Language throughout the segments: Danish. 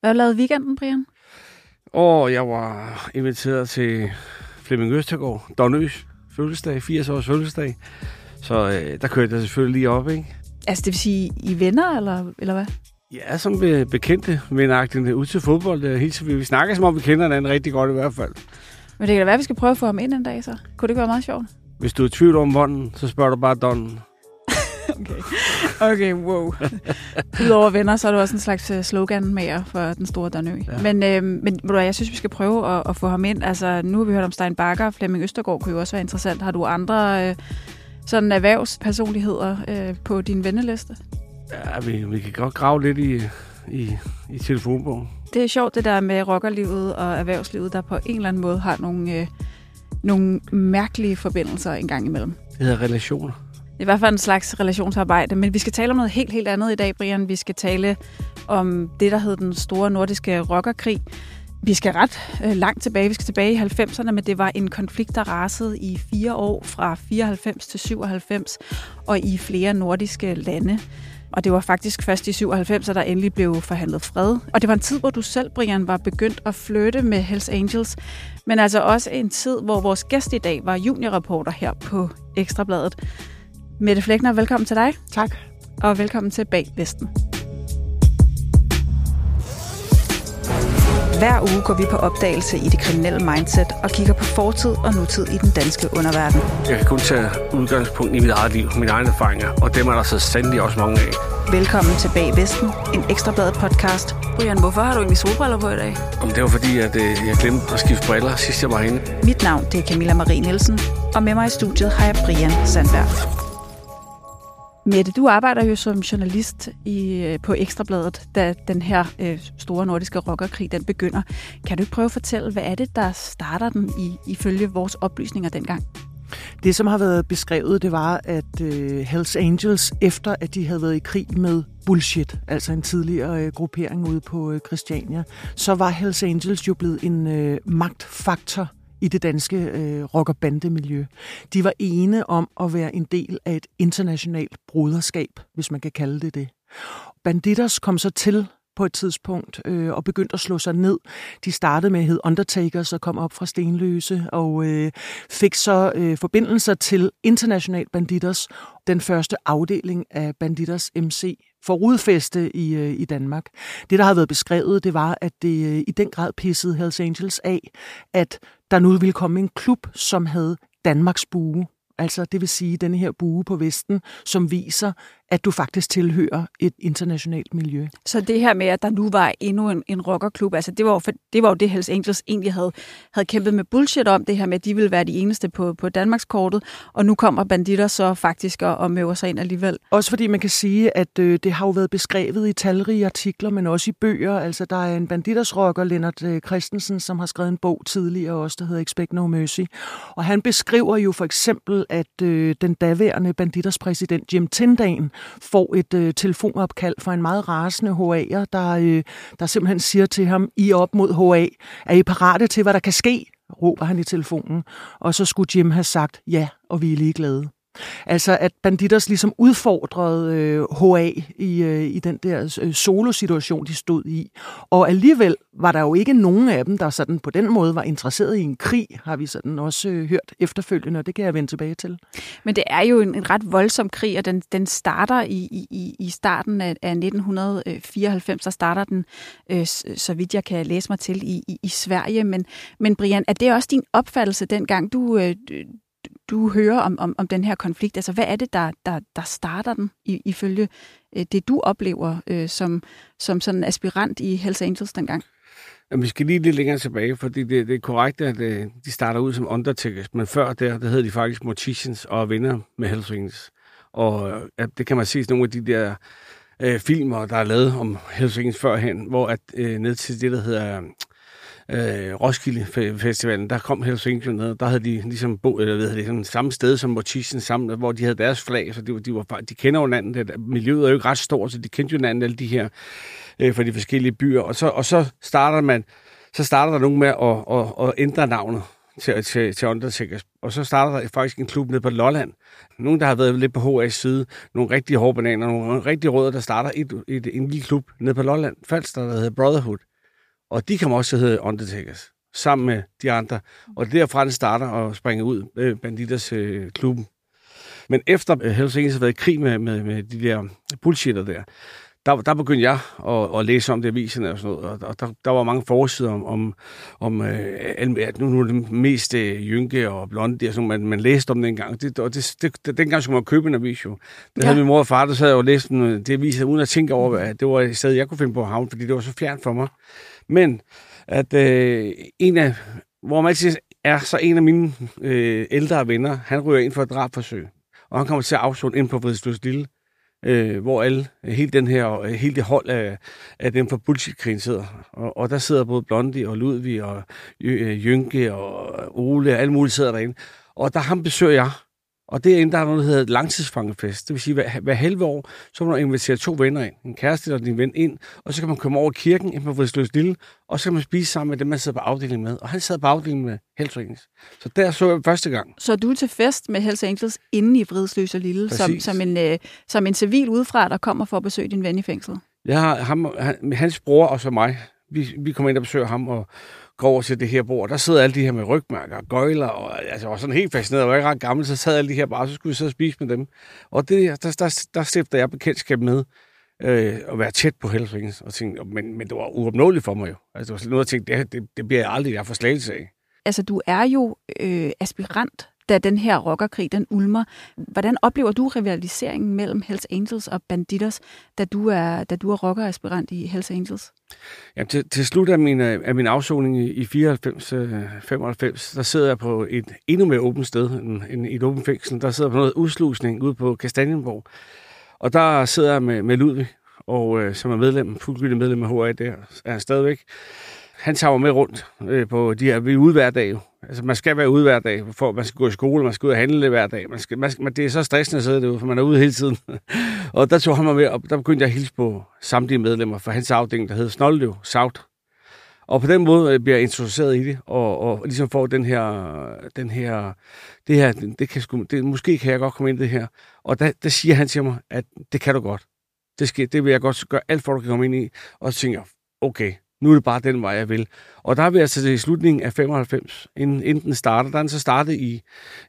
Hvad lavede weekenden, Brian? Og jeg var inviteret til Flemming Østergaard, Donøs fødselsdag, 80 års fødselsdag. Så øh, der kørte jeg selvfølgelig lige op, ikke? Altså, det vil sige, I venner, eller, eller hvad? Ja, som be- bekendte venagtigt ud til fodbold. Øh, helt vi snakker, som om vi kender hinanden rigtig godt i hvert fald. Men det kan da være, at vi skal prøve at få ham ind en dag, så. Kunne det ikke være meget sjovt? Hvis du er i tvivl om vonden, så spørger du bare Don. okay. Okay, wow. Udover venner, så er du også en slags øh, slogan med for den store Donø. Ja. Men, øh, men du, jeg synes, vi skal prøve at, at, få ham ind. Altså, nu har vi hørt om Stein Bakker, Flemming Østergaard kunne jo også være interessant. Har du andre øh, sådan erhvervspersonligheder øh, på din venneliste? Ja, vi, vi kan godt grave lidt i, i, i telefonbogen. Det er sjovt, det der med rockerlivet og erhvervslivet, der på en eller anden måde har nogle, øh, nogle mærkelige forbindelser en gang imellem. Det hedder relationer. Det i hvert fald en slags relationsarbejde, men vi skal tale om noget helt, helt andet i dag, Brian. Vi skal tale om det, der hed den store nordiske rockerkrig. Vi skal ret øh, langt tilbage. Vi skal tilbage i 90'erne, men det var en konflikt, der rasede i fire år, fra 94 til 97, og i flere nordiske lande. Og det var faktisk først i 97, at der endelig blev forhandlet fred. Og det var en tid, hvor du selv, Brian, var begyndt at flytte med Hells Angels. Men altså også en tid, hvor vores gæst i dag var juniorreporter her på Ekstrabladet. Mette Flækner, velkommen til dig. Tak. Og velkommen til Bag Vesten. Hver uge går vi på opdagelse i det kriminelle mindset og kigger på fortid og nutid i den danske underverden. Jeg kan kun tage udgangspunkt i mit eget liv, mine egne erfaringer, og dem er der så sandelig også mange af. Velkommen til Bag Vesten, en ekstrabladet podcast. Brian, hvorfor har du egentlig solbriller på i dag? Om det var fordi, at øh, jeg glemte at skifte briller sidst jeg var herinde. Mit navn det er Camilla Marie Nielsen, og med mig i studiet har jeg Brian Sandberg. Mette, du arbejder jo som journalist i, øh, på Ekstrabladet, da den her øh, store nordiske rockerkrig den begynder. Kan du ikke prøve at fortælle, hvad er det, der starter den i, ifølge vores oplysninger dengang? Det, som har været beskrevet, det var, at øh, Hells Angels, efter at de havde været i krig med Bullshit, altså en tidligere øh, gruppering ude på øh, Christiania, så var Hells Angels jo blevet en øh, magtfaktor i det danske øh, rock- og bandemiljø. De var ene om at være en del af et internationalt broderskab, hvis man kan kalde det det. Banditters kom så til på et tidspunkt øh, og begyndte at slå sig ned. De startede med at hedde Undertakers og kom op fra Stenløse og øh, fik så øh, forbindelser til International Banditers, den første afdeling af Banditers MC for rodfæste i, øh, i Danmark. Det, der har været beskrevet, det var, at det øh, i den grad pissede Hells Angels af, at der nu ville komme en klub, som havde Danmarks bue. Altså det vil sige denne her bue på Vesten, som viser, at du faktisk tilhører et internationalt miljø. Så det her med, at der nu var endnu en, en rockerklub, altså det var, jo for, det var jo det, Hells Angels egentlig havde, havde kæmpet med bullshit om, det her med, at de ville være de eneste på, på Danmarkskortet, og nu kommer banditter så faktisk og, og møver sig ind alligevel. Også fordi man kan sige, at øh, det har jo været beskrevet i talrige artikler, men også i bøger. Altså der er en banditters rocker, Lennart øh, Christensen, som har skrevet en bog tidligere også, der hedder Expect No Mercy. Og han beskriver jo for eksempel, at øh, den daværende banditters præsident Jim Tindan får et øh, telefonopkald fra en meget rasende HA'er, der, øh, der simpelthen siger til ham, I er op mod HA, er I parate til, hvad der kan ske? råber han i telefonen. Og så skulle Jim have sagt, ja, og vi er lige glade. Altså at Banditters ligesom udfordrede øh, HA i, øh, i den der øh, solosituation, de stod i. Og alligevel var der jo ikke nogen af dem, der sådan på den måde var interesseret i en krig, har vi sådan også øh, hørt efterfølgende, og det kan jeg vende tilbage til. Men det er jo en, en ret voldsom krig, og den, den starter i, i, i starten af, af 1994, så starter den, øh, så vidt jeg kan læse mig til, i, i, i Sverige. Men, men Brian, er det også din opfattelse dengang, du, øh, du hører om, om, om den her konflikt? Altså, hvad er det, der, der, der starter den, ifølge øh, det, du oplever øh, som, som sådan aspirant i Hells Angels dengang? Jamen, vi skal lige lidt længere tilbage, fordi det, det er korrekt, at øh, de starter ud som Undertakers, men før der, der hed de faktisk Morticians og venner med Hells Angels. Og øh, det kan man se i nogle af de der øh, filmer, der er lavet om Hells Angels førhen, hvor at øh, ned til det, der hedder øh, Roskilde Festivalen, der kom Hells Angels ned, der havde de ligesom bo, eller ved det, sådan samme sted som Mortisen sammen, hvor de havde deres flag, så de, var, de, var, de kender jo hinanden, det, miljøet er jo ikke ret stort, så de kendte jo hinanden, alle de her øh, fra de forskellige byer, og så, og så starter man, så starter der nogen med at, at, at ændre navnet til, til, til Undertakers. Og så starter der faktisk en klub nede på Lolland. Nogle, der har været lidt på HA's side. Nogle rigtig hårde bananer, nogle rigtig rødder, der starter et, et, en lille klub nede på Lolland. Falster, der hedder Brotherhood. Og de kan også hedde Undertakers sammen med de andre. Og derfra den starter og springer ud, øh, Banditers øh, klubben. Men efter øh, Hells Angels har været i krig med, med, med de der bullshitter der, der, der begyndte jeg at, at læse om det aviserne og sådan noget, og, der, der var mange forsider om, om, om øh, at nu, nu er det mest øh, Jynke og Blondie, og sådan, man, man læste om det engang. Det, og det, det, det, dengang skulle man købe en avis jo. Det ja. havde min mor og far, der sad og læste den, det avis, uden at tænke over, at det var et sted, jeg kunne finde på at havne, fordi det var så fjernt for mig. Men at øh, en af, hvor man altid er så en af mine øh, ældre venner, han ryger ind for et drabforsøg, og han kommer til at afsone ind på Vridsløs Lille, øh, hvor alle, hele, den her, hele det hold af, af dem fra bullshit sidder. Og, og der sidder både Blondie og Ludvig og Jynke øh, og Ole, alle mulige sidder derinde. Og der ham besøger jeg, og derinde der er noget, der hedder langtidsfangefest. Det vil sige, hver, hver halve år, så må du invitere to venner ind. En kæreste og din ven ind, og så kan man komme over kirken ind på Vridsløs Lille, og så kan man spise sammen med dem, man sidder på afdelingen med. Og han sad på afdelingen med Hells Angels. Så der så jeg første gang. Så du er til fest med Hells Angels inde i Vridsløs og Lille, som, som, en, øh, som en civil udefra, der kommer for at besøge din ven i fængslet? Jeg har ham, han, hans bror og så mig, vi, vi kommer ind og besøger ham, og går over til det her bord. Der sidder alle de her med rygmærker og gøjler, og altså, jeg var sådan helt fascineret. Jeg var ikke ret gammel, så sad alle de her bare, så skulle vi så spise med dem. Og det, der, der, der stifter jeg bekendtskab med øh, at være tæt på Hellsvings. Og tænkte, men, men det var uopnåeligt for mig jo. Altså, det var sådan noget, jeg tænkte, det, det, det bliver jeg aldrig, jeg får slagelse af. Altså, du er jo øh, aspirant da den her rockerkrig, den ulmer. Hvordan oplever du rivaliseringen mellem Hells Angels og Banditers, da du er, da du er rockeraspirant i Hells Angels? Ja, til, til slut af min, af min afsoning i 94, 95, øh, der sidder jeg på et endnu mere åbent sted end, end et åbent fængsel. Der sidder på noget udslusning ude på Kastanienborg. Og der sidder jeg med, med Ludvig, og øh, som er medlem, fuldgyldig medlem af HA der, er han stadigvæk han tager mig med rundt øh, på de her, vi er ude hver dag. Altså, man skal være ude hver dag, for man skal gå i skole, man skal ud og handle hver dag. Man skal, man skal, det er så stressende at sidde derude, for man er ude hele tiden. og der tog han mig med, og der begyndte jeg at hilse på samtlige medlemmer fra hans afdeling, der hedder Snoldev South. Og på den måde øh, bliver jeg introduceret i det, og, og ligesom får den her, den her, det her, det kan sgu, det, måske kan jeg godt komme ind i det her. Og der, der siger han til mig, at det kan du godt. Det, skal, det vil jeg godt gøre alt for, at du kan komme ind i. Og så tænker jeg, okay, nu er det bare den vej, jeg vil. Og der er vi altså i slutningen af 95, inden, inden den starter. Der er den så startet i,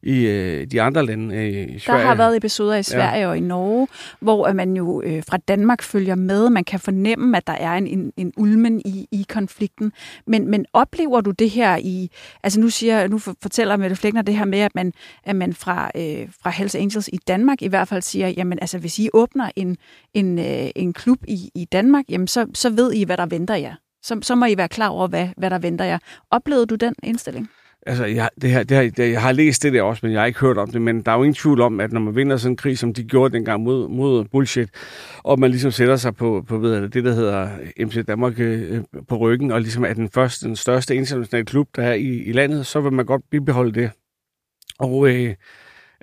i øh, de andre lande øh, i Sverige. Der har været episoder i Sverige ja. og i Norge, hvor man jo øh, fra Danmark følger med. Man kan fornemme, at der er en, en, en ulmen i, i konflikten. Men, men oplever du det her i... Altså nu, siger, nu fortæller Mette Flækner det her med, at man, at man fra, øh, fra Hells Angels i Danmark i hvert fald siger, jamen altså hvis I åbner en, en, øh, en klub i, i Danmark, jamen så, så ved I, hvad der venter jer så, så må I være klar over, hvad, hvad der venter jer. Oplevede du den indstilling? Altså, jeg, det her, det her, det, jeg har læst det der også, men jeg har ikke hørt om det. Men der er jo ingen tvivl om, at når man vinder sådan en krig, som de gjorde dengang mod, mod bullshit, og man ligesom sætter sig på, på ved jeg, det, der hedder MC Danmark øh, på ryggen, og ligesom er den første, den største internationale klub, der er i, i landet, så vil man godt bibeholde det. Og øh,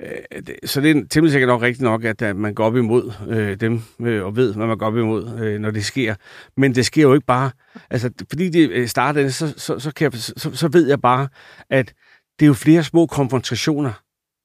Øh, så det er temmelig sikkert nok rigtigt nok, at, øh, man går op imod øh, dem, øh, og ved, hvad man går op imod, øh, når det sker. Men det sker jo ikke bare... Altså, fordi det øh, starter, så, så, så, kan jeg, så, så ved jeg bare, at det er jo flere små konfrontationer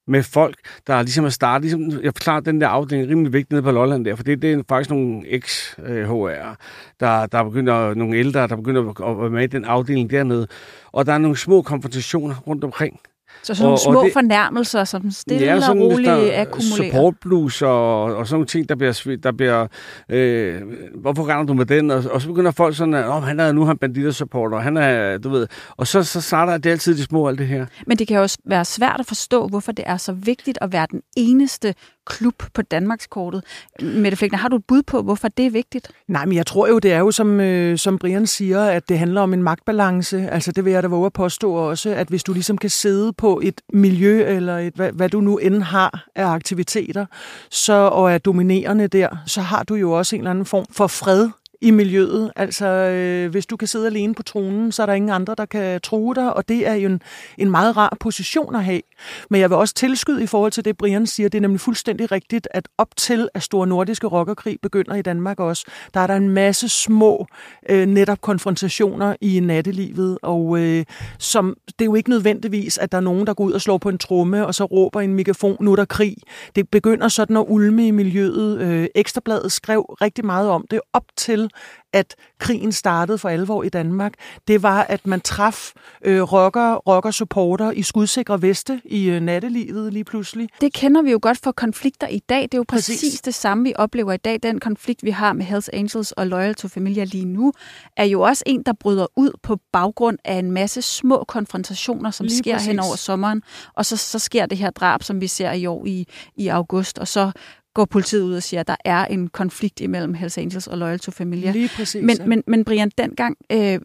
med folk, der ligesom at starte. Ligesom, jeg forklarer, den der afdeling er rimelig vigtig nede på Lolland der, for det, det er faktisk nogle eks-HR, der, der begynder, nogle ældre, der begynder at være med i den afdeling dernede. Og der er nogle små konfrontationer rundt omkring. Så sådan og, små og det, fornærmelser, som stille ja, sådan, og roligt akkumulerer. Support blues og, og sådan nogle ting, der bliver... Der bliver øh, hvorfor render du med den? Og, og så begynder folk sådan, at oh, han er nu han banditter supporter, og han er, du ved... Og så, så starter det altid de små alt det her. Men det kan jo også være svært at forstå, hvorfor det er så vigtigt at være den eneste klub på Danmarkskortet. Mette Flækner, har du et bud på, hvorfor det er vigtigt? Nej, men jeg tror jo, det er jo, som, øh, som Brian siger, at det handler om en magtbalance. Altså det vil jeg da våge at påstå også, at hvis du ligesom kan sidde på et miljø, eller et, hvad, hvad du nu end har af aktiviteter, så, og er dominerende der, så har du jo også en eller anden form for fred i miljøet. Altså, øh, hvis du kan sidde alene på tronen, så er der ingen andre, der kan true dig, og det er jo en, en meget rar position at have. Men jeg vil også tilskyde i forhold til det, Brian siger. Det er nemlig fuldstændig rigtigt, at op til, at Store Nordiske Rockerkrig begynder i Danmark også, der er der en masse små øh, netop konfrontationer i nattelivet, og øh, som, det er jo ikke nødvendigvis, at der er nogen, der går ud og slår på en tromme, og så råber en megafon, nu er der krig. Det begynder sådan at ulme i miljøet. Øh, Ekstrabladet skrev rigtig meget om det op til, at krigen startede for alvor i Danmark, det var, at man traf øh, rocker, rocker supporter i skudsikre veste i øh, nattelivet lige pludselig. Det kender vi jo godt for konflikter i dag. Det er jo præcis, præcis det samme, vi oplever i dag. Den konflikt, vi har med Hells Angels og Loyal to Familia lige nu, er jo også en, der bryder ud på baggrund af en masse små konfrontationer, som lige sker præcis. hen over sommeren. Og så, så sker det her drab, som vi ser i år i, i august. Og så går politiet ud og siger, at der er en konflikt imellem Hells Angels og Loyal to Familia. Lige præcis. Men, ja. men, men Brian, dengang, øh,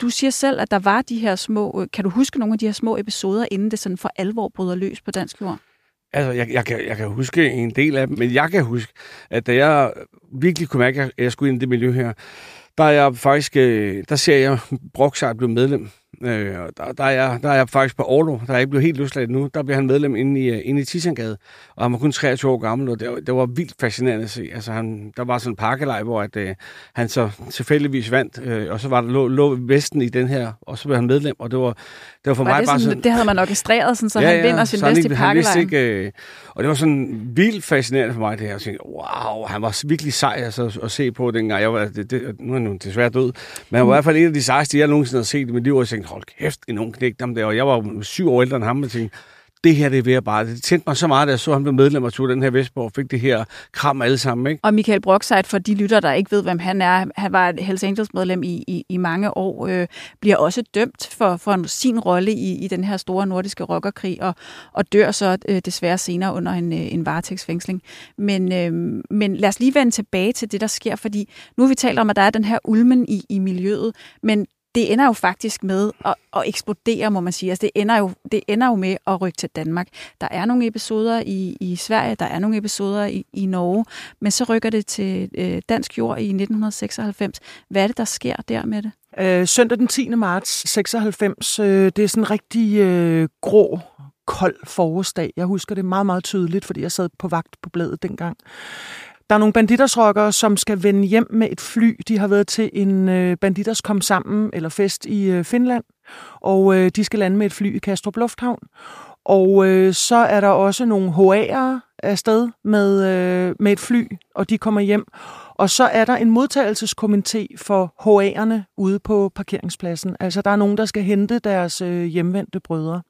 du siger selv, at der var de her små, øh, kan du huske nogle af de her små episoder, inden det sådan for alvor bryder løs på dansk jord? Altså, jeg, jeg, kan, jeg kan huske en del af dem, men jeg kan huske, at da jeg virkelig kunne mærke, at jeg skulle ind i det miljø her, der er jeg faktisk, øh, der ser jeg Broksart blive medlem Øh, der, der, er, der er jeg faktisk på Orlo, der er ikke blevet helt løsladt nu. Der bliver han medlem inde i, øh, inde i Tisangade, og han var kun 23 år gammel, og det, var, det var vildt fascinerende at se. Altså, han, der var sådan en pakkelej, hvor at, øh, han så tilfældigvis vandt, øh, og så var der lå, lå Vesten i den her, og så blev han medlem, og det var, det var for var mig det bare sådan, sådan... Det havde man orkestreret, sådan, så ja, han ja, vinder sin vest i pakkelejen. Øh, og det var sådan vildt fascinerende for mig, det her. Jeg tænkte, wow, han var virkelig sej altså, at se på dengang. Jeg var, det, det, nu er han desværre død, men han var mm. i hvert fald en af de sejeste, jeg nogensinde har set i mit liv, og jeg tænkte, hold kæft, en ung knægt dem der, og jeg var syv år ældre end ham, og tænkte, det her, det er ved at bare... Det tændte mig så meget, at jeg så, at han blev medlem og tog den her Vestborg og fik det her kram alle sammen. Ikke? Og Michael Brockseit, for de lytter, der ikke ved, hvem han er, han var et Hells Angels medlem i, i, i mange år, øh, bliver også dømt for, for sin rolle i, i den her store nordiske rockerkrig, og, og dør så øh, desværre senere under en, øh, en varetægtsfængsling. Men, øh, men lad os lige vende tilbage til det, der sker, fordi nu har vi talt om, at der er den her ulmen i, i miljøet, men det ender jo faktisk med at, at eksplodere, må man sige. Altså, det, ender jo, det ender jo med at rykke til Danmark. Der er nogle episoder i, i Sverige, der er nogle episoder i, i Norge, men så rykker det til øh, dansk jord i 1996. Hvad er det, der sker der med det? Øh, søndag den 10. marts 96, øh, det er sådan en rigtig øh, grå, kold forårsdag. Jeg husker det meget, meget tydeligt, fordi jeg sad på vagt på bladet dengang. Der er nogle banditersrockere, som skal vende hjem med et fly. De har været til en øh, banditers kom sammen eller fest i øh, Finland, og øh, de skal lande med et fly i Kastrup Lufthavn. Og øh, så er der også nogle HA'ere afsted med, øh, med et fly, og de kommer hjem. Og så er der en modtagelseskomité for HA'erne ude på parkeringspladsen. Altså der er nogen, der skal hente deres øh, hjemvendte brødre.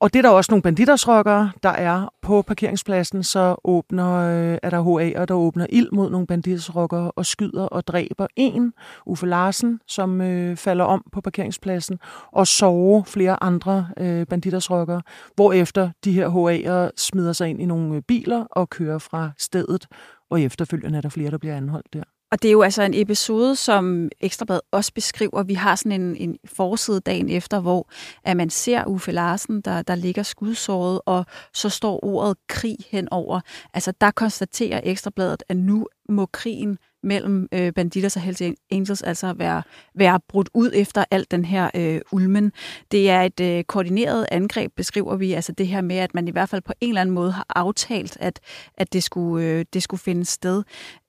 Og det er der også nogle banditersrokkere, der er på parkeringspladsen, så åbner, øh, er der HA'er, der åbner ild mod nogle banditersrokkere og skyder og dræber en, Uffe Larsen, som øh, falder om på parkeringspladsen, og sover flere andre øh, banditersrokkere, hvorefter de her HA'er smider sig ind i nogle øh, biler og kører fra stedet, og efterfølgende er der flere, der bliver anholdt der. Og det er jo altså en episode, som Ekstrabladet også beskriver. Vi har sådan en, en forside dagen efter, hvor at man ser Uffe Larsen, der, der ligger skudsåret, og så står ordet krig henover. Altså der konstaterer Ekstrabladet, at nu må krigen mellem øh, Banditers og Hells Angels altså være, være brudt ud efter alt den her øh, ulmen. Det er et øh, koordineret angreb, beskriver vi, altså det her med, at man i hvert fald på en eller anden måde har aftalt, at, at det, skulle, øh, det skulle finde sted.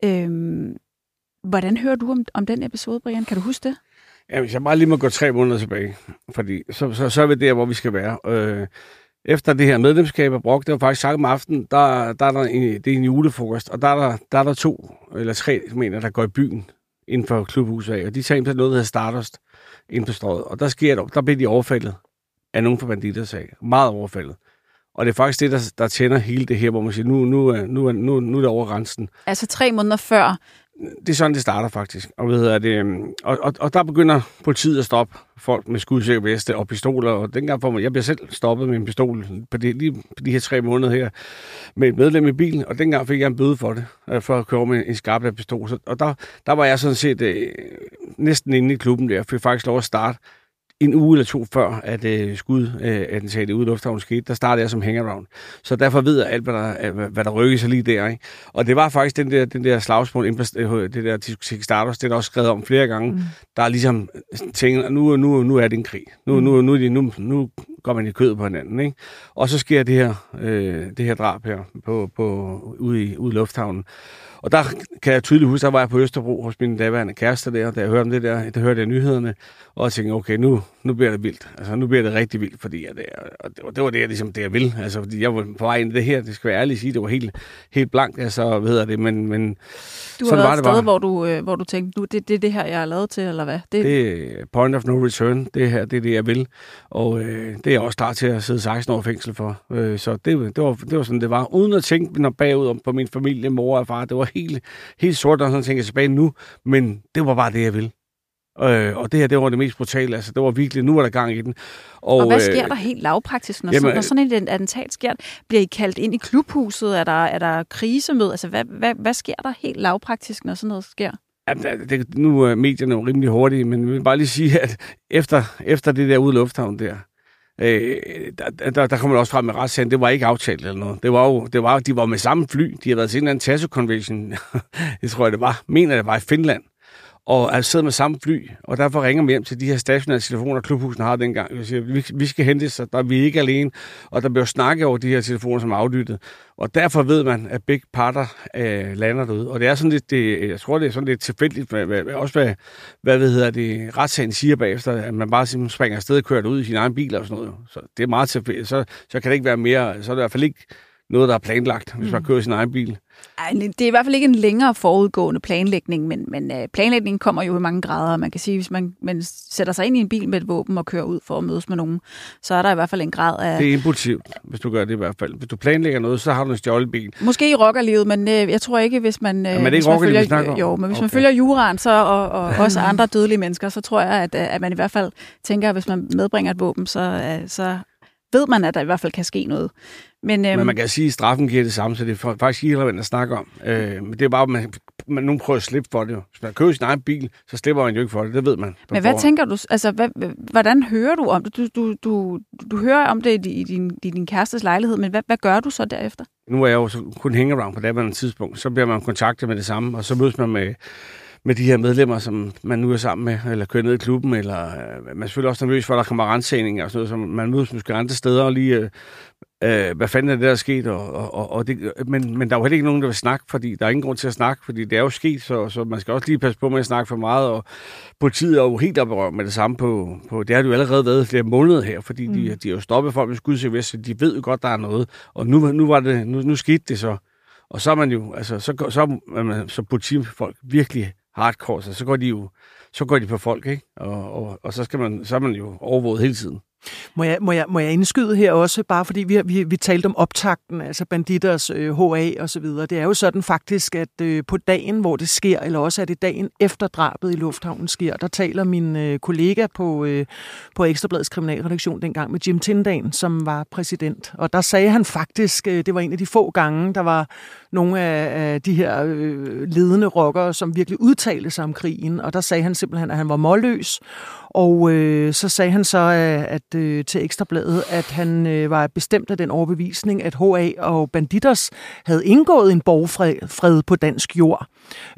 Øh, Hvordan hører du om, om den episode, Brian? Kan du huske det? Ja, hvis jeg bare lige må gå tre måneder tilbage, fordi så, så, så er vi der, hvor vi skal være. Øh, efter det her medlemskab af Brok, det var faktisk sagt om aftenen, der, der er der en, det er en julefrokost, og der er der, der, er der to eller tre, mener, der går i byen inden for klubhuset af, og de tager ind til noget, der hedder Stardust ind på strået, og der sker der, der bliver de overfaldet af nogen fra banditers af. Meget overfaldet. Og det er faktisk det, der, der tænder hele det her, hvor man siger, nu, nu, nu, nu, nu er det over grænsen. Altså tre måneder før det er sådan, det starter faktisk. Og, ved jeg, det, øhm, og, og, og der begynder politiet at stoppe folk med skudsikker veste og pistoler. Og dengang får man, jeg bliver selv stoppet med en pistol på de, lige på de her tre måneder her med et medlem i bilen. Og dengang fik jeg en bøde for det, øh, for at køre med en skarp pistol. Så, og der, der var jeg sådan set øh, næsten inde i klubben der. Fik faktisk lov at starte en uge eller to før, at øh, skud øh, ude i lufthavnen skete, der startede jeg som hangaround. Så derfor ved jeg alt, hvad der, hvad der rykker sig lige der. Ikke? Og det var faktisk den der, den der slagsmål, øh, det der diskotek Stardust, det er der også skrevet om flere gange. Mm. Der er ligesom tænkt, nu, nu, nu er det en krig. Nu, mm. nu, nu, nu, nu går man i kød på hinanden. Ikke? Og så sker det her, øh, det her drab her på, på, ude, i, ude i lufthavnen. Og der kan jeg tydeligt huske, der var jeg på Østerbro hos min daværende kæreste der, da jeg hørte om det der, der hørte jeg nyhederne, og jeg tænkte, okay, nu, nu bliver det vildt. Altså, nu bliver det rigtig vildt, fordi og det, var, det var det, jeg, ligesom, det, jeg vil. Altså, fordi jeg var på vej ind i det her, det skal være ærligt at sige, det var helt, helt blankt, altså, hvad hedder det, men, men du har været et sted, hvor du, øh, hvor du tænkte, nu, det, det er det her, jeg er lavet til, eller hvad? Det, det er point of no return, det her, det er det, jeg vil. Og øh, det jeg også klar til at sidde 16 år fængsel for. Øh, så det, det, var, det var sådan, det var. Uden at tænke når bagud om på min familie, mor og far, det var helt, helt sort, og sådan tænker jeg tilbage nu, men det var bare det, jeg vil. Øh, og det her, det var det mest brutale. Altså, det var virkelig, nu var der gang i den. Og, og hvad sker øh, der helt lavpraktisk, når, jamen, sådan, når sådan et attentat sker? Bliver I kaldt ind i klubhuset? Er der, er der krisemøde? Altså, hvad, hvad, hvad sker der helt lavpraktisk, når sådan noget sker? Ja, det, nu er medierne jo rimelig hurtige, men jeg vil bare lige sige, at efter, efter det der ude lufthavn der, øh, der, der, der kom man også frem med retssagen, det var ikke aftalt eller noget. Det var jo, det var, de var med samme fly, de havde været til en eller anden Tasso Convention, det tror jeg det var, mener det var i Finland og altså sidder med samme fly, og derfor ringer man hjem til de her stationære telefoner, klubhusene har dengang. Jeg siger, vi, vi skal hente så der er vi ikke alene, og der bliver snakket over de her telefoner, som er aflyttet. Og derfor ved man, at begge parter øh, lander derude. Og det er sådan lidt, det, jeg tror, det er sådan lidt tilfældigt, hvad, hvad, også hvad, hvad ved hedder det, retssagen siger bagefter, at man bare simpelthen springer afsted og kører ud i sin egen bil og sådan noget. Så det er meget tilfældigt. Så, så kan det ikke være mere, så er det i hvert fald ikke noget, der er planlagt, hvis man mm. kører sin egen bil. Ej, det er i hvert fald ikke en længere forudgående planlægning, men, men uh, planlægningen kommer jo i mange grader. Man kan sige, hvis man, man sætter sig ind i en bil med et våben og kører ud for at mødes med nogen, så er der i hvert fald en grad af... Det er impulsivt, hvis du gør det i hvert fald. Hvis du planlægger noget, så har du en stjålet bil. Måske i rockerlivet, men uh, jeg tror ikke, hvis man... Uh, ja, men det er ikke rockerlivet, vi snakker om? Jo, men hvis okay. man følger juraen så, og, og også andre dødelige mennesker, så tror jeg, at, at man i hvert fald tænker, at hvis man medbringer et våben, så, uh, så ved man, at der i hvert fald kan ske noget. Men, øhm, men man kan sige, at straffen giver det samme, så det er faktisk ikke relevant at snakke om. Øh, men det er bare, at man, man nogen prøver at slippe for det. Hvis man køber sin egen bil, så slipper man jo ikke for det. Det ved man. Men hvad tænker du? Altså, hvad, hvordan hører du om det? Du, du, du, du hører om det i din, i din kærestes lejlighed, men hvad, hvad gør du så derefter? Nu er jeg jo så kun hængeround på det tidspunkt. Så bliver man kontaktet med det samme, og så mødes man med med de her medlemmer, som man nu er sammen med, eller kører ned i klubben, eller øh, man er selvfølgelig også nervøs for, at der kommer rensagninger og sådan noget, så man mødes måske andre steder og lige, øh, øh, hvad fanden er det, der er sket, og, og, og det, men, men der er jo heller ikke nogen, der vil snakke, fordi der er ingen grund til at snakke, fordi det er jo sket, så, så man skal også lige passe på med at snakke for meget, og politiet er jo helt oprørt med det samme på, på, det har jo allerede været flere måneder her, fordi mm. de, de har jo stoppet folk med skud så de ved jo godt, der er noget, og nu, nu, var det, nu, nu skete det så, og så er man jo, altså, så, så, så, man, så politifolk virkelig hardcore, så, så går de jo så går de på folk, ikke? Og, og, og så, skal man, så er man jo overvåget hele tiden. Må jeg, må, jeg, må jeg indskyde her også, bare fordi vi, vi, vi talte om optakten, altså banditters øh, HA og så videre. Det er jo sådan faktisk, at øh, på dagen, hvor det sker, eller også er det dagen efter drabet i Lufthavnen sker, der taler min øh, kollega på, øh, på Ekstrabladets kriminalredaktion dengang med Jim Tindan, som var præsident. Og der sagde han faktisk, øh, det var en af de få gange, der var nogle af, af de her øh, ledende rockere, som virkelig udtalte sig om krigen. Og der sagde han simpelthen, at han var målløs, og øh, så sagde han så øh, at øh, til Ekstrabladet, at han øh, var bestemt af den overbevisning, at HA og Banditers havde indgået en borgfred på dansk jord.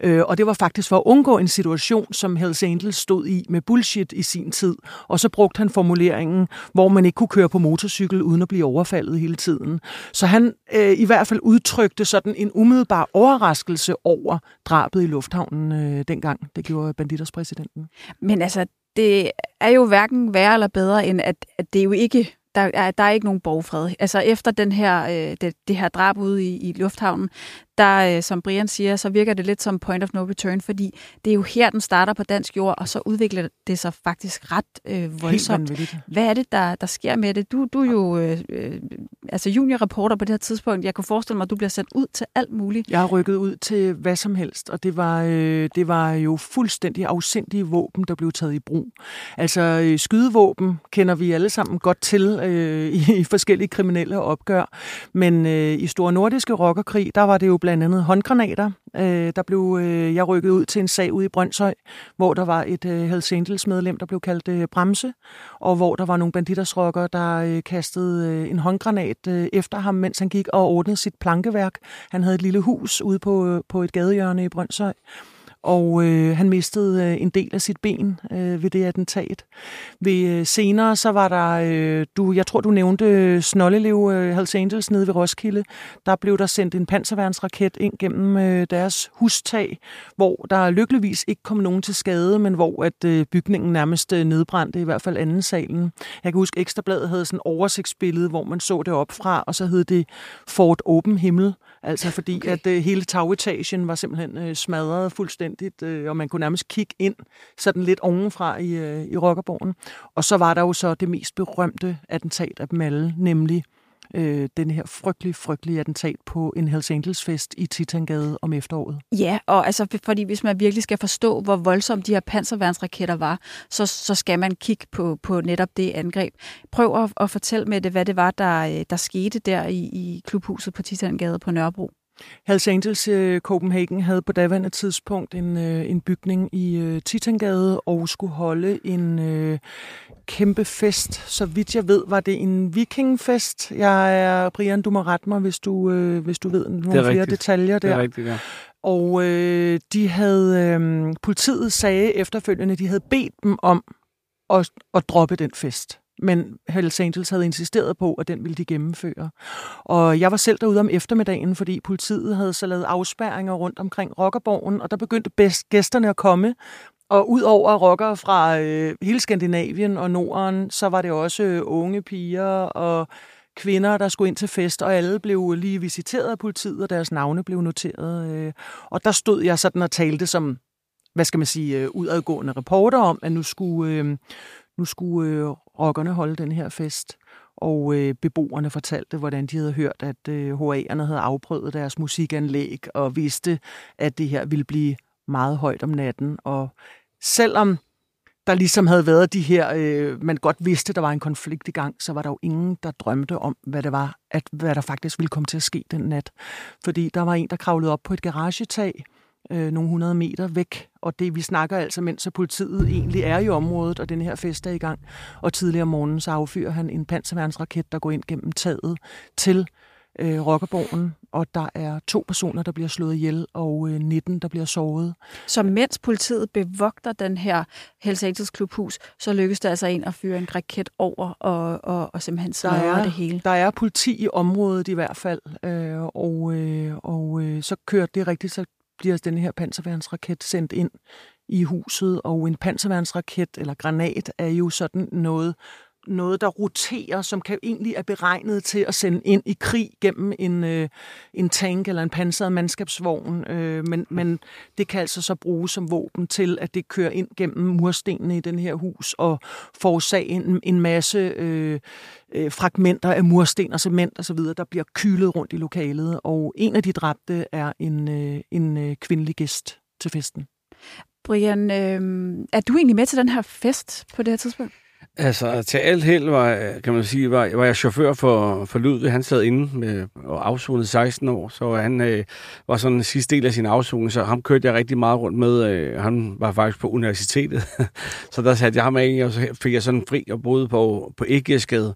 Øh, og det var faktisk for at undgå en situation, som Hells Angels stod i med bullshit i sin tid. Og så brugte han formuleringen, hvor man ikke kunne køre på motorcykel uden at blive overfaldet hele tiden. Så han øh, i hvert fald udtrykte sådan en umiddelbar overraskelse over drabet i lufthavnen øh, dengang. Det gjorde Banditers præsidenten. Men altså, det er jo hverken værre eller bedre, end at, at det jo ikke der er, der er ikke nogen borgfred. Altså efter den her, øh, det, det her drab ude i, i lufthavnen, der, øh, som Brian siger, så virker det lidt som point of no return, fordi det er jo her, den starter på dansk jord, og så udvikler det sig faktisk ret øh, voldsomt. Hvad er det, der, der sker med det? Du, du er jo øh, øh, altså juniorreporter på det her tidspunkt. Jeg kunne forestille mig, at du bliver sendt ud til alt muligt. Jeg har rykket ud til hvad som helst, og det var, øh, det var jo fuldstændig afsindige våben, der blev taget i brug. Altså øh, skydevåben kender vi alle sammen godt til øh, i, i forskellige kriminelle opgør, men øh, i Store Nordiske Rockerkrig, der var det jo blandt blandt andet håndgranater. Øh, der blev øh, jeg rykket ud til en sag ude i Brøndshøj, hvor der var et øh, Hells Angels medlem, der blev kaldt øh, Bremse, og hvor der var nogle banditersrokker, der øh, kastede øh, en håndgranat øh, efter ham, mens han gik og ordnede sit plankeværk. Han havde et lille hus ude på, øh, på et gadehjørne i Brøndshøj og øh, han mistede øh, en del af sit ben øh, ved det attentat. Ved, øh, senere så var der, øh, du, jeg tror du nævnte øh, Snollelev øh, Hells Angels nede ved Roskilde. Der blev der sendt en panserværnsraket ind gennem øh, deres hustag, hvor der lykkeligvis ikke kom nogen til skade, men hvor at øh, bygningen nærmest øh, nedbrændte, i hvert fald anden salen. Jeg kan huske, Ekstrabladet havde sådan en oversigtsbillede, hvor man så det op fra, og så hed det Fort Åben Himmel, altså fordi okay. at øh, hele tagetagen var simpelthen øh, smadret fuldstændig fuldstændigt, øh, og man kunne nærmest kigge ind sådan lidt ovenfra i, øh, i Rockerborgen. Og så var der jo så det mest berømte attentat af dem alle, nemlig øh, den her frygtelige, frygtelige attentat på en Hells Angels fest i Titangade om efteråret. Ja, og altså, fordi hvis man virkelig skal forstå, hvor voldsomt de her panserværnsraketter var, så, så skal man kigge på, på netop det angreb. Prøv at, at fortælle med det, hvad det var, der, øh, der skete der i, i klubhuset på Titangade på Nørrebro. Hells Angels uh, Copenhagen havde på daværende tidspunkt en, uh, en bygning i uh, Titangade og skulle holde en uh, kæmpe fest. Så vidt jeg ved, var det en vikingfest. Jeg er, Brian, du må rette mig, hvis du, uh, hvis du ved nogle flere rigtigt. detaljer der. Det er rigtigt, ja. Og uh, de havde, um, politiet sagde efterfølgende, de havde bedt dem om at, at droppe den fest men Hells Angels havde insisteret på, at den ville de gennemføre. Og jeg var selv derude om eftermiddagen, fordi politiet havde så lavet afspærringer rundt omkring Rockerborgen, og der begyndte bedst gæsterne at komme. Og ud over rockere fra øh, hele Skandinavien og Norden, så var det også øh, unge piger og kvinder, der skulle ind til fest, og alle blev lige visiteret af politiet, og deres navne blev noteret. Øh. Og der stod jeg sådan og talte som, hvad skal man sige, øh, udadgående reporter om, at nu skulle, øh, nu skulle øh, rockerne holde den her fest. Og øh, beboerne fortalte, hvordan de havde hørt, at øh, HA'erne havde afprøvet deres musikanlæg og vidste, at det her ville blive meget højt om natten. Og selvom der ligesom havde været de her, øh, man godt vidste, der var en konflikt i gang, så var der jo ingen, der drømte om, hvad det var, at hvad der faktisk ville komme til at ske den nat. Fordi der var en, der kravlede op på et garagetag, øh, nogle hundrede meter væk. Og det vi snakker altså, mens politiet egentlig er i området, og den her fest er i gang. Og tidligere om morgenen, så affyrer han en panserværnsraket, der går ind gennem taget til øh, Rockerborgen, og der er to personer, der bliver slået ihjel, og øh, 19, der bliver såret. Så mens politiet bevogter den her Hells Angels klubhus, så lykkes det altså ind at fyre en raket over og, og, og simpelthen smadre det hele? Der er politi i området i hvert fald, øh, og, øh, og øh, så kører det rigtigt, så bliver den her panserværnsraket sendt ind i huset, og en panserværnsraket eller granat er jo sådan noget, noget, der roterer, som kan egentlig er beregnet til at sende ind i krig gennem en, øh, en tank eller en pansret mandskabsvogn. Øh, men, men det kan altså så bruges som våben til, at det kører ind gennem murstenene i den her hus og forårsager en, en masse øh, øh, fragmenter af mursten og cement osv., der bliver kylet rundt i lokalet. Og en af de dræbte er en, øh, en øh, kvindelig gæst til festen. Brian, øh, er du egentlig med til den her fest på det her tidspunkt? Altså, til alt held var, kan man sige, var, var jeg chauffør for, for Ludvig. Han sad inde med, og afsonede 16 år, så han øh, var sådan en sidste del af sin afsoning, så ham kørte jeg rigtig meget rundt med. Øh, han var faktisk på universitetet, så der satte jeg ham af, og så fik jeg sådan fri og boede på, på Æggesgade.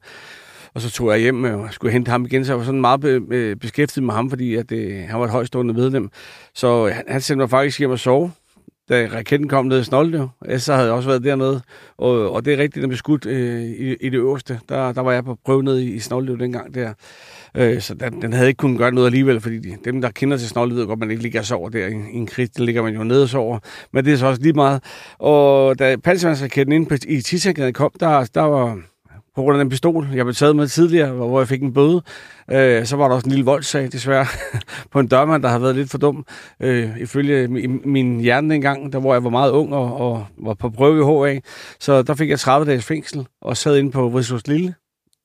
Og så tog jeg hjem og skulle hente ham igen, så jeg var sådan meget be, øh, beskæftiget med ham, fordi at, øh, han var et højstående medlem. Så han, han sendte mig faktisk hjem og sove da raketten kom ned i Snoldøv. Så havde jeg også været dernede, og, og det er rigtigt, den blev skudt øh, i, i det øverste. Der, der var jeg på prøve ned i, i Snoldøv dengang der. Øh, så den, den havde ikke kunnet gøre noget alligevel, fordi de, dem, der kender til Snoldøv, ved godt, man ikke ligger så over der i, i en krig. Den ligger man jo nede og sover. Men det er så også lige meget. Og da panservandsraketten inde på, i Tissagade kom, der, der var på grund af den pistol, jeg blev taget med tidligere, hvor jeg fik en bøde. Øh, så var der også en lille voldssag, desværre, på en dørmand, der har været lidt for dum. Øh, ifølge min hjerne dengang, der hvor jeg var meget ung og, og var på prøve i HA. Så der fik jeg 30 dages fængsel og sad inde på Vridshus Lille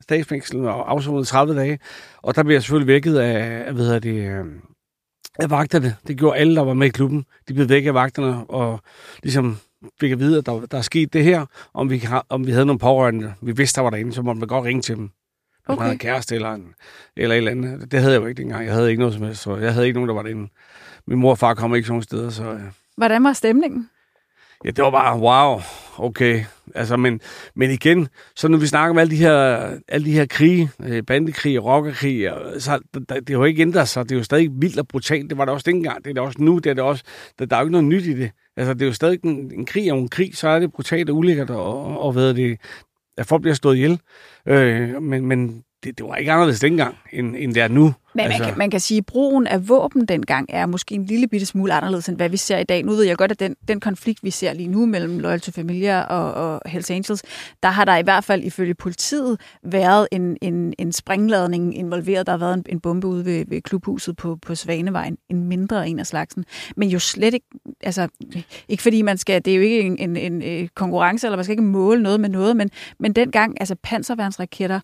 statsfængsel og afsonede 30 dage. Og der blev jeg selvfølgelig vækket af, hvad hedder det, øh, af vagterne. Det gjorde alle, der var med i klubben. De blev væk af vagterne og ligesom fik at vide, at der, der er sket det her, om vi, om vi havde nogle pårørende, vi vidste, der var derinde, så måtte man godt ringe til dem. Okay. Han havde kæreste eller, en, eller et eller andet. Det havde jeg jo ikke dengang. Jeg havde ikke noget som helst, så jeg havde ikke nogen, der var derinde. Min mor og far kom ikke nogen steder, så... Ja. Hvordan var stemningen? Ja, det var bare, wow, okay. Altså, men, men igen, så når vi snakker om alle de her, alle de her krige, øh, bandekrig og rockerkrig, så det, det har jo ikke ændret sig. Det er jo stadig vildt og brutalt. Det var det også dengang. Det er det også nu. Det er det også, der, der er jo ikke noget nyt i det. Altså, det er jo stadig en, en krig og en krig, så er det brutalt og ulækkert, og, og, og hvad det, at folk bliver stået ihjel. Øh, men, men det, det var ikke anderledes dengang, end, end det er nu. Men altså... man, kan, man kan sige, at brugen af våben dengang er måske en lille bitte smule anderledes, end hvad vi ser i dag. Nu ved jeg godt, at den, den konflikt, vi ser lige nu mellem Loyal to Familia og, og Hells Angels, der har der i hvert fald ifølge politiet været en, en, en springladning involveret. Der har været en, en bombe ude ved, ved klubhuset på, på Svanevejen. En mindre en af slagsen. Men jo slet ikke, altså, ikke fordi man skal, det er jo ikke en, en, en, en konkurrence, eller man skal ikke måle noget med noget, men, men dengang, altså panserværnsraketter,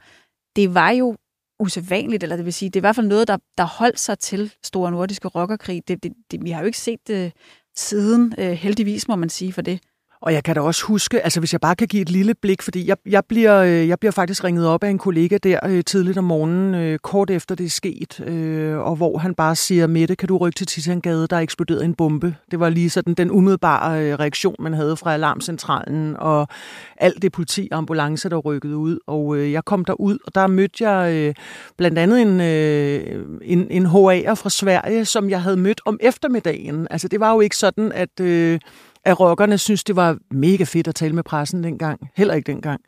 det var jo usædvanligt, eller det vil sige, det er i hvert fald noget, der, der holdt sig til Store Nordiske Rockerkrig. Det, det, det, vi har jo ikke set det siden, øh, heldigvis må man sige for det. Og jeg kan da også huske, altså hvis jeg bare kan give et lille blik, fordi jeg, jeg, bliver, øh, jeg bliver faktisk ringet op af en kollega der øh, tidligt om morgenen, øh, kort efter det er sket, øh, og hvor han bare siger, Mette, kan du rykke til Titangade, der er eksploderet en bombe. Det var lige sådan den umiddelbare øh, reaktion, man havde fra alarmcentralen, og alt det politi og ambulance, der rykkede ud. Og øh, jeg kom derud, og der mødte jeg øh, blandt andet en, øh, en, en HA'er fra Sverige, som jeg havde mødt om eftermiddagen. Altså det var jo ikke sådan, at... Øh, at rockerne synes, det var mega fedt at tale med pressen dengang. Heller ikke dengang.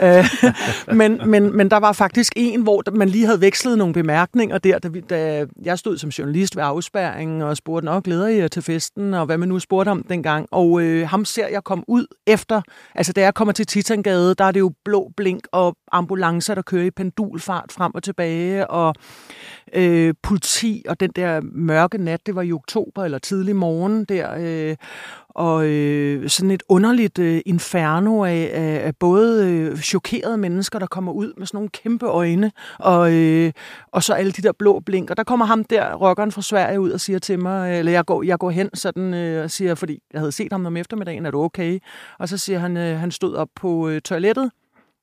Øh, men, men, men der var faktisk en, hvor man lige havde vekslet nogle bemærkninger der, da, vi, da jeg stod som journalist ved afspærringen og spurgte, nok glæder I jer til festen, og hvad man nu spurgte om dengang. Og øh, ham ser jeg komme ud efter, altså da jeg kommer til Titangade, der er det jo blå blink og ambulancer, der kører i pendulfart frem og tilbage, og øh, politi og den der mørke nat, det var i oktober eller tidlig morgen der, øh, og øh, sådan et underligt øh, inferno af, af, af både øh, chokerede mennesker, der kommer ud med sådan nogle kæmpe øjne, og, øh, og så alle de der blå blink. Og der kommer ham der, rockeren fra Sverige, ud og siger til mig, eller jeg går, jeg går hen sådan, øh, og siger, fordi jeg havde set ham om eftermiddagen, er du okay? Og så siger han, øh, han stod op på øh, toilettet,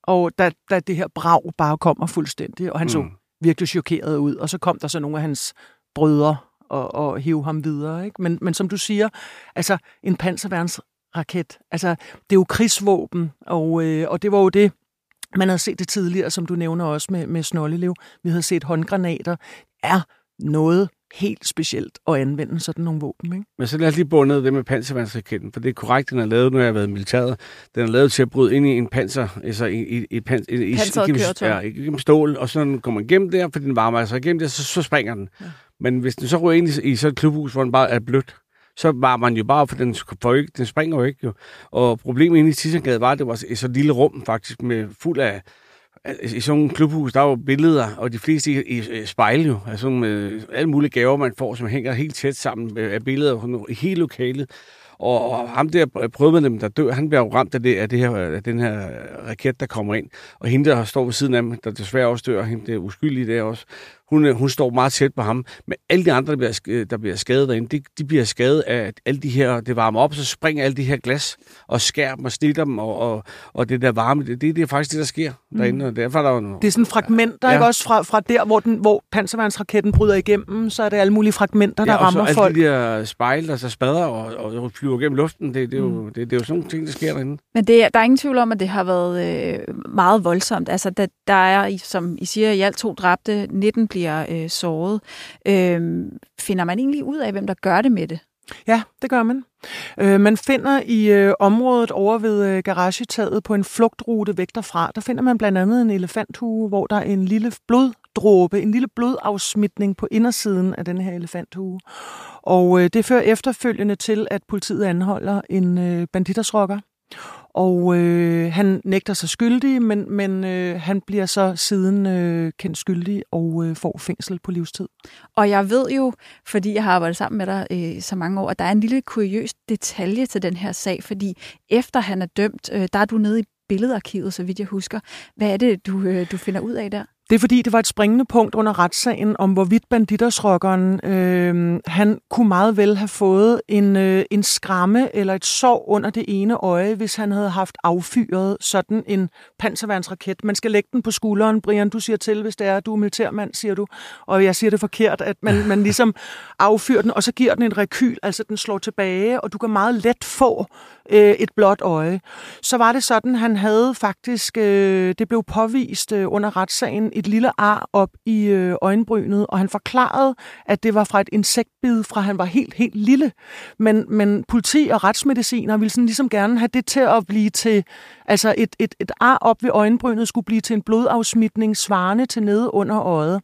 og da, da det her brag bare kommer fuldstændig, og han mm. så virkelig chokeret ud, og så kom der så nogle af hans brødre og, og hive ham videre. Ikke? Men, men som du siger, altså en panserværnsraket, altså det er jo krigsvåben, og, øh, og det var jo det, man havde set det tidligere, som du nævner også med, med Snollelev. Vi havde set håndgranater. Er noget helt specielt at anvende sådan nogle våben. Ikke? Men så lad os lige bundet det med panservandsraketten, for det er korrekt, den er lavet, når jeg har været i militæret. Den er lavet til at bryde ind i en panser, altså i, i, i, pan, i, i, ja, i stål, og så når den kommer igennem der, for den varmer altså igennem der, så, så springer den. Ja. Men hvis den så ryger ind i, i sådan et klubhus, hvor den bare er blødt, så var man jo bare, for den, for ikke, den springer jo ikke. Jo. Og problemet inde i Tissengade var, at det var et så lille rum faktisk, med fuld af, i sådan en klubhus, der var billeder, og de fleste i, i spejl jo, altså med øh, alle mulige gaver, man får, som hænger helt tæt sammen øh, af billeder i hele lokalet. Og, og ham der øh, prøvede med dem, der dør, han bliver jo ramt af, det, af, det her, af den her raket, der kommer ind. Og hende, der står ved siden af ham, der desværre også dør, hende der uskyldige der også, hun, hun står meget tæt på ham. Men alle de andre, der bliver, der bliver skadet derinde, de, de bliver skadet af at alle de her, det varmer op, så springer alle de her glas og skærer dem og snitter dem, og, og, og det der varme, det, det, det er faktisk det, der sker mm. derinde. Og derfor er der jo det er sådan fragmenter, ja. ikke også fra, fra der, hvor, den, hvor panservandsraketten bryder igennem, så er det alle mulige fragmenter, der ja, rammer så folk. alle de der spejl, der så spader og, og flyver gennem luften, det, det, er jo, mm. det, det er jo sådan nogle ting, der sker derinde. Men det, der er ingen tvivl om, at det har været øh, meget voldsomt. Altså, der, der er, som I siger, i alt to dræbte, 19 bliver øh, såret. Øh, finder man egentlig ud af, hvem der gør det med det? Ja, det gør man. Øh, man finder i øh, området over ved øh, garagetaget på en flugtrute væk derfra, der finder man blandt andet en elefanthue, hvor der er en lille bloddråbe, en lille blodafsmitning på indersiden af den her elefanthue. Og øh, det fører efterfølgende til, at politiet anholder en øh, banditersrokker. Og øh, han nægter sig skyldig, men, men øh, han bliver så siden øh, kendt skyldig og øh, får fængsel på livstid. Og jeg ved jo, fordi jeg har arbejdet sammen med dig øh, så mange år, at der er en lille kuriøs detalje til den her sag, fordi efter han er dømt, øh, der er du nede i billedarkivet, så vidt jeg husker. Hvad er det, du, øh, du finder ud af der? Det er fordi, det var et springende punkt under retssagen om, hvorvidt banditersrokkeren, øh, han kunne meget vel have fået en, øh, en skræmme eller et sår under det ene øje, hvis han havde haft affyret sådan en panserværnsraket. Man skal lægge den på skulderen, Brian, du siger til, hvis det er, du er militærmand, siger du. Og jeg siger det forkert, at man, man ligesom affyrer den, og så giver den en rekyl, altså den slår tilbage, og du kan meget let få øh, et blåt øje. Så var det sådan, han havde faktisk, øh, det blev påvist øh, under retssagen, et lille ar op i øh, øjenbrynet, og han forklarede, at det var fra et insektbid, fra han var helt, helt lille. Men, men politi og retsmediciner ville sådan ligesom gerne have det til at blive til, altså et, et, et ar op ved øjenbrynet skulle blive til en blodafsmitning svarende til nede under øjet.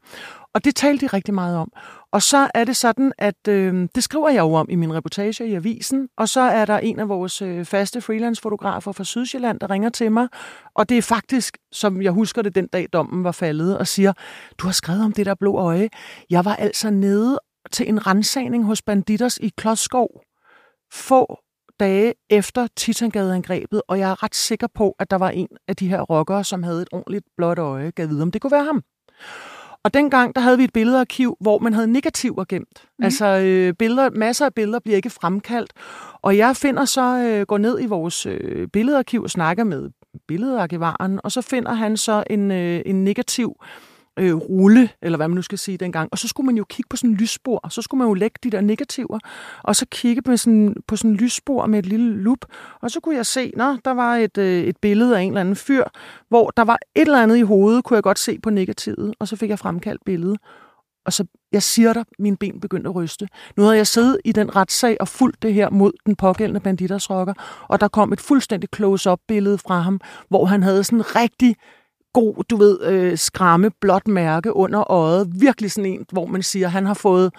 Og det talte de rigtig meget om. Og så er det sådan, at øh, det skriver jeg jo om i min reportage i avisen, og så er der en af vores øh, faste freelance-fotografer fra Sydsjælland, der ringer til mig, og det er faktisk, som jeg husker det den dag dommen var faldet, og siger, du har skrevet om det der blå øje. Jeg var altså nede til en rensagning hos Banditers i Klodskov, få dage efter Titangade-angrebet, og jeg er ret sikker på, at der var en af de her rockere, som havde et ordentligt blåt øje, gav vide, om det kunne være ham. Og dengang, der havde vi et billedarkiv, hvor man havde negativer gemt. Mm. Altså øh, billeder, masser af billeder bliver ikke fremkaldt. Og jeg finder så, øh, går ned i vores øh, billedarkiv og snakker med billedarkivaren, og så finder han så en, øh, en negativ øh, Øh, rulle, eller hvad man nu skal sige dengang. Og så skulle man jo kigge på sådan en lysspor, og så skulle man jo lægge de der negativer, og så kigge på sådan, på sådan en lysspor med et lille lup, og så kunne jeg se, nå, der var et, øh, et billede af en eller anden fyr, hvor der var et eller andet i hovedet, kunne jeg godt se på negativet, og så fik jeg fremkaldt billedet. Og så, jeg siger dig, mine ben begyndte at ryste. Nu havde jeg siddet i den retssag og fulgt det her mod den pågældende banditersrokker, og der kom et fuldstændig close-up billede fra ham, hvor han havde sådan rigtig god, du ved, øh, skræmme, blåt mærke under øjet. Virkelig sådan en, hvor man siger, at han har fået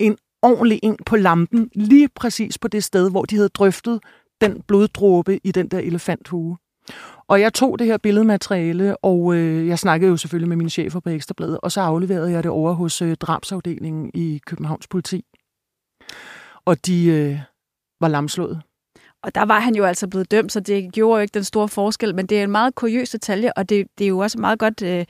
en ordentlig en på lampen, lige præcis på det sted, hvor de havde drøftet den bloddråbe i den der elefanthue. Og jeg tog det her billedmateriale, og øh, jeg snakkede jo selvfølgelig med mine chefer på Ekstrabladet, og så afleverede jeg det over hos øh, drabsafdelingen i Københavns politi. Og de øh, var lamslået. Og der var han jo altså blevet dømt, så det gjorde jo ikke den store forskel, men det er en meget kuriøs detalje, og det, det er jo også meget godt øh,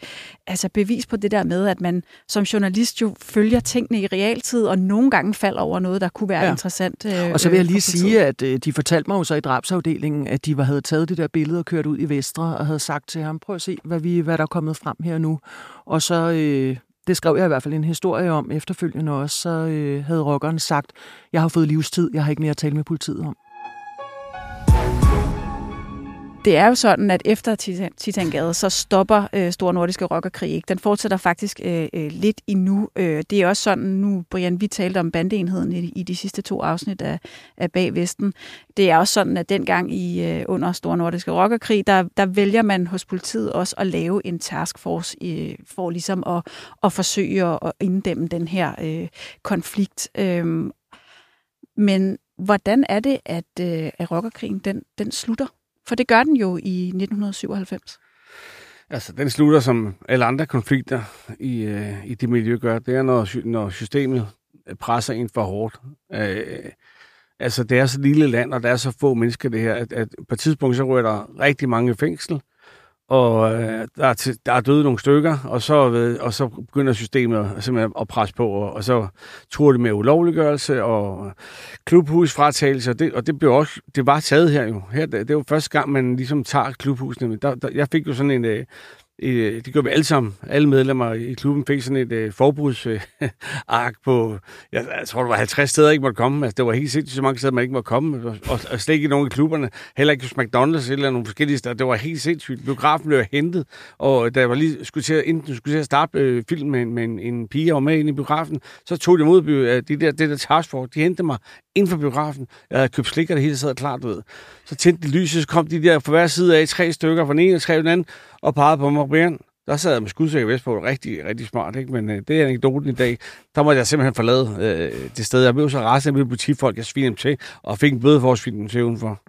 altså bevis på det der med, at man som journalist jo følger tingene i realtid, og nogle gange falder over noget, der kunne være ja. interessant. Øh, og så vil jeg lige sige, at øh, de fortalte mig jo så i drabsafdelingen, at de var, havde taget det der billede og kørt ud i Vestre, og havde sagt til ham, prøv at se, hvad, vi, hvad der er kommet frem her nu. Og så... Øh, det skrev jeg i hvert fald en historie om efterfølgende også, så øh, havde rockeren sagt, jeg har fået livstid, jeg har ikke mere at tale med politiet om det er jo sådan, at efter Titangade, så stopper øh, Store Nordiske Rockerkrig ikke. Den fortsætter faktisk øh, øh, lidt endnu. Øh, det er også sådan, nu Brian, vi talte om bandeenheden i, i de sidste to afsnit af, af Bagvesten. Det er også sådan, at dengang i øh, under Store Nordiske Rockerkrig, der, der vælger man hos politiet også at lave en taskforce øh, for ligesom at, at forsøge at inddæmme den her øh, konflikt. Øh, men hvordan er det, at, øh, at rockerkrigen den, den slutter? For det gør den jo i 1997. Altså, den slutter som alle andre konflikter i, øh, i det miljø gør. Det er, når, når systemet presser ind for hårdt. Øh, altså, det er så lille land, og der er så få mennesker det her, at, at på et tidspunkt, så rører der rigtig mange fængsel, og øh, der, er til, der er døde nogle stykker, og så, ved, og så begynder systemet simpelthen at presse på, og, og så tror det med ulovliggørelse og klubhusfratagelse, og det, og det, blev også, det var taget her jo. Her, det, det var første gang, man ligesom tager klubhusene. Der, der, jeg fik jo sådan en, øh, øh, det gjorde vi alle sammen. Alle medlemmer i klubben fik sådan et øh, forbudsark på, jeg, jeg tror, det var 50 steder, ikke måtte komme. Altså, det var helt sindssygt så mange steder, man ikke måtte komme. Og, og, og slet ikke nogen af klubberne. Heller ikke hos McDonald's eller nogle forskellige steder. Det var helt sindssygt. Biografen blev hentet, og da jeg var lige skulle til at, inden skulle til at starte øh, filmen med, med en, en pige, og med ind i biografen, så tog de imod øh, de der, det der taskforce. De hentede mig inden for biografen. Jeg havde købt slik, og det hele sad klart, du ved. Så tændte de lyset, så kom de der på hver side af tre stykker, fra den ene og tre den anden, og pegede på mig, Brian, der sad jeg med skudsikker vest på, rigtig, rigtig smart, ikke? men øh, det er anekdoten i dag. Der måtte jeg simpelthen forlade øh, det sted. Jeg blev så rasende, jeg blev politifolk, jeg svinede dem til, og fik en bøde for at svine dem til udenfor.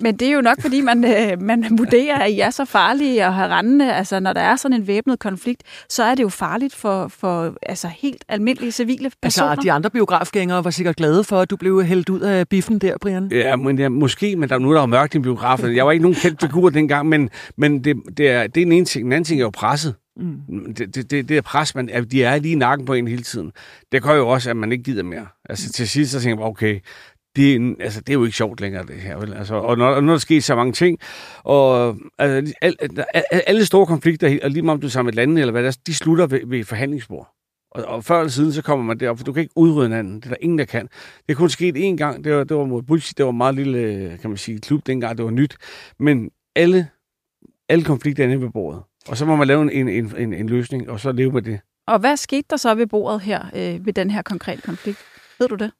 Men det er jo nok, fordi man, øh, man vurderer, at I er så farlige og har rendende. Altså, når der er sådan en væbnet konflikt, så er det jo farligt for, for altså, helt almindelige civile altså, personer. Altså, de andre biografgængere var sikkert glade for, at du blev hældt ud af biffen der, Brian. Ja, men ja, måske, men der, nu er der jo mørkt i biografen. Jeg var ikke nogen kendt figur dengang, men, men det, det, er, det er en ene ting. En anden ting er jo presset. Mm. Det, det, det, det er pres, man, at de er lige i nakken på en hele tiden. Det gør jo også, at man ikke gider mere. Altså til sidst så tænker jeg, okay, det er, altså, det er jo ikke sjovt længere, det her. Vel? Altså, og når, når der sker så mange ting, og altså, al, alle store konflikter, og lige meget om du er sammen med lande eller hvad det er, de slutter ved, ved forhandlingsbord. Og, og før eller siden, så kommer man derop, for du kan ikke udrydde hinanden. Det er der ingen, der kan. Det er kun sket én gang. Det var, det var mod bullshit. Det var en meget lille, kan man sige, klub dengang. Det var nyt. Men alle, alle konflikter er inde ved bordet. Og så må man lave en, en, en, en løsning, og så leve med det. Og hvad skete der så ved bordet her, øh, ved den her konkrete konflikt? Ved du det?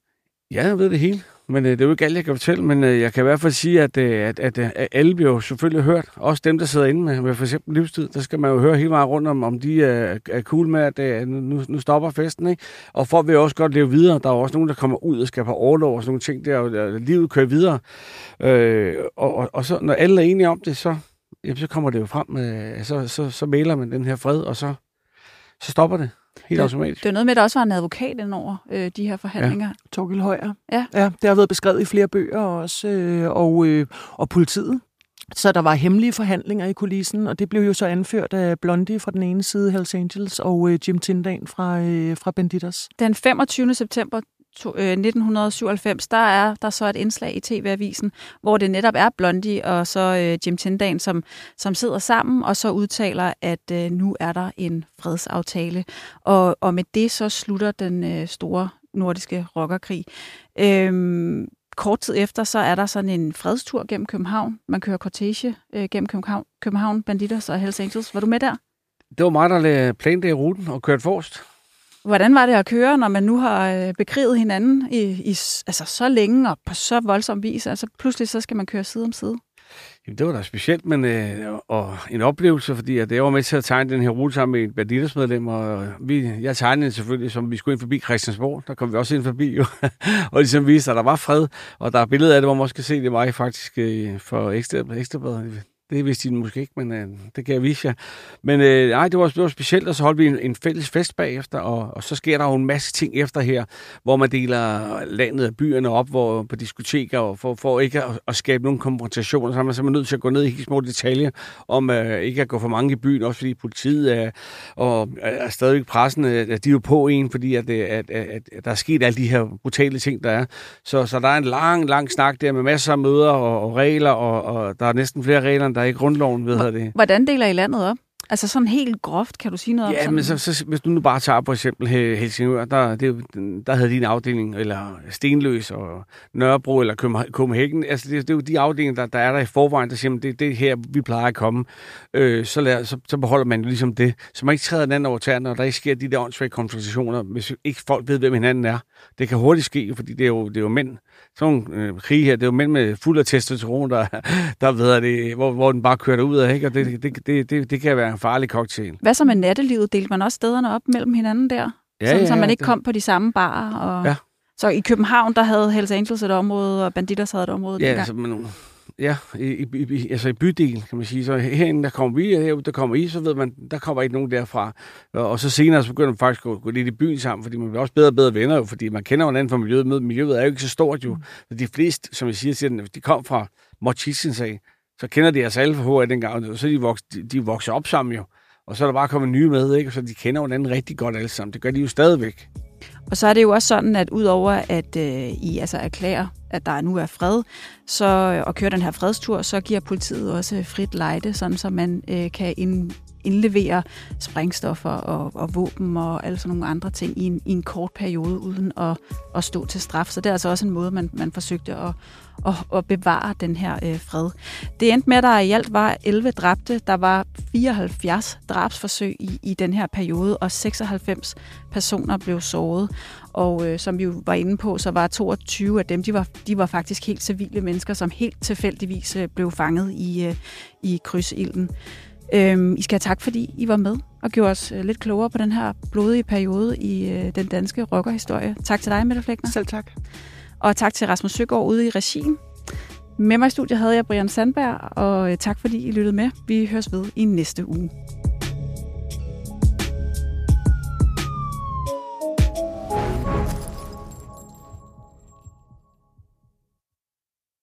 Ja, jeg ved det hele. Men øh, det er jo ikke alt, jeg kan fortælle, men øh, jeg kan i hvert fald sige, at, øh, at, at, at alle bliver jo selvfølgelig hørt. Også dem, der sidder inde med, med for eksempel livstid. Der skal man jo høre hele vejen rundt om, om de er, er cool med, at øh, nu, nu stopper festen. Ikke? Og folk vil også godt leve videre. Der er også nogen, der kommer ud og skal på overlov og sådan nogle ting der, og øh, livet kører videre. Øh, og, og, og så, når alle er enige om det, så, jamen, så kommer det jo frem. Øh, så, så, så mailer man den her fred, og så, så stopper det. Helt det, automatisk. Det er noget med, at der også var en advokat over øh, de her forhandlinger. Ja. Torgild Højer. Ja. ja. Det har været beskrevet i flere bøger også, øh, og, øh, og politiet. Så der var hemmelige forhandlinger i kulissen, og det blev jo så anført af Blondie fra den ene side, Hells Angels, og øh, Jim Tindan fra, øh, fra Banditas. Den 25. september 1997, øh, der er der så et indslag i TV-avisen, hvor det netop er Blondie og så øh, Jim Tindan, som, som sidder sammen og så udtaler, at øh, nu er der en fredsaftale. Og, og med det så slutter den øh, store nordiske rockerkrig. Øhm, kort tid efter, så er der sådan en fredstur gennem København. Man kører cortege øh, gennem København, København Banditers og Hells Angels. Var du med der? Det var mig, der planlagde ruten og kørte forrest. Hvordan var det at køre, når man nu har øh, bekriget hinanden i, i altså så længe og på så voldsom vis? Altså pludselig så skal man køre side om side. Jamen, det var da specielt, men øh, og en oplevelse, fordi at jeg var med til at tegne den her rute sammen med en Banditas-medlem, og øh, vi, jeg tegnede selvfølgelig, som vi skulle ind forbi Christiansborg, der kom vi også ind forbi, jo, og ligesom viste, at der var fred, og der er billeder af det, hvor man også kan se, det mig faktisk øh, for ekstra, ekstra det vidste de måske ikke, men øh, det kan jeg vise jer. Men øh, nej, det var, det var specielt, og så holdt vi en, en fælles fest bagefter, og, og så sker der jo en masse ting efter her, hvor man deler landet af byerne op hvor, på diskoteker, og for, for ikke at, at skabe nogen konfrontationer, så er man simpelthen nødt til at gå ned i helt små detaljer, om øh, ikke at gå for mange i byen, også fordi politiet er, og er stadigvæk pressen, at de er jo på en, fordi øh, at, at, at, at der er sket alle de her brutale ting, der er. Så, så der er en lang, lang snak der med masser af møder og, og regler, og, og der er næsten flere regler, end der er i grundloven, ved jeg det. Hvordan deler I landet op? Altså sådan helt groft, kan du sige noget ja, om Ja, men så, så, hvis du nu bare tager for eksempel Helsingør, der, det, der havde de en afdeling, eller Stenløs og Nørrebro eller Copenhagen. Altså det, det er jo de afdelinger, der, der er der i forvejen, der siger, det, det er her, vi plejer at komme. Øh, så, lader, så, så beholder man jo ligesom det. Så man ikke træder den anden over tæerne, og der ikke sker de der åndssvage konfrontationer, hvis ikke folk ved, hvem hinanden er. Det kan hurtigt ske, fordi det er jo, det er jo mænd, sådan nogle øh, krige her, det er jo mænd med fuld af testosteron, der, der ved det, hvor, hvor den bare kører ud af, ikke? og det, det, det, det, det kan være farlig cocktail. Hvad så med nattelivet? Delte man også stederne op mellem hinanden der? Ja, Sådan, ja, så man ikke det... kom på de samme barer? Og... Ja. Så i København, der havde Hells Angels et område, og Banditers havde et område Ja, altså, man, Ja, i, i, altså i bydel, kan man sige. Så herinde, der kommer vi, og herude, der kommer I, så ved man, der kommer ikke nogen derfra. Og så senere, så begynder man faktisk at gå, gå lidt i byen sammen, fordi man bliver også bedre og bedre venner, jo, fordi man kender hinanden fra miljøet. Miljøet er jo ikke så stort jo. Mm. De fleste, som jeg siger, siger de kom fra Mochissens af, så kender de altså alle for HA dengang, og så er de, vokset, de, de vokser op sammen jo. Og så er der bare kommet nye med, ikke? Og så de kender hinanden rigtig godt alle sammen. Det gør de jo stadigvæk. Og så er det jo også sådan, at udover at øh, I altså erklærer, at der nu er fred, så, øh, og kører den her fredstur, så giver politiet også frit lejde, sådan så man øh, kan ind, indlevere sprængstoffer og, og våben og alle sådan nogle andre ting i en, i en kort periode, uden at, at stå til straf. Så det er altså også en måde, man, man forsøgte at, at, at bevare den her øh, fred. Det endte med, at der i alt var 11 dræbte. Der var 74 drabsforsøg i, i den her periode, og 96 personer blev såret. Og øh, som vi jo var inde på, så var 22 af dem, de var, de var faktisk helt civile mennesker, som helt tilfældigvis øh, blev fanget i, øh, i krydsilden. Øhm, I skal have tak, fordi I var med og gjorde os øh, lidt klogere på den her blodige periode i øh, den danske rockerhistorie. Tak til dig, Mette Flækner. Selv tak. Og tak til Rasmus Søgaard ude i regien. Med mig i studiet havde jeg Brian Sandberg, og øh, tak fordi I lyttede med. Vi høres ved i næste uge.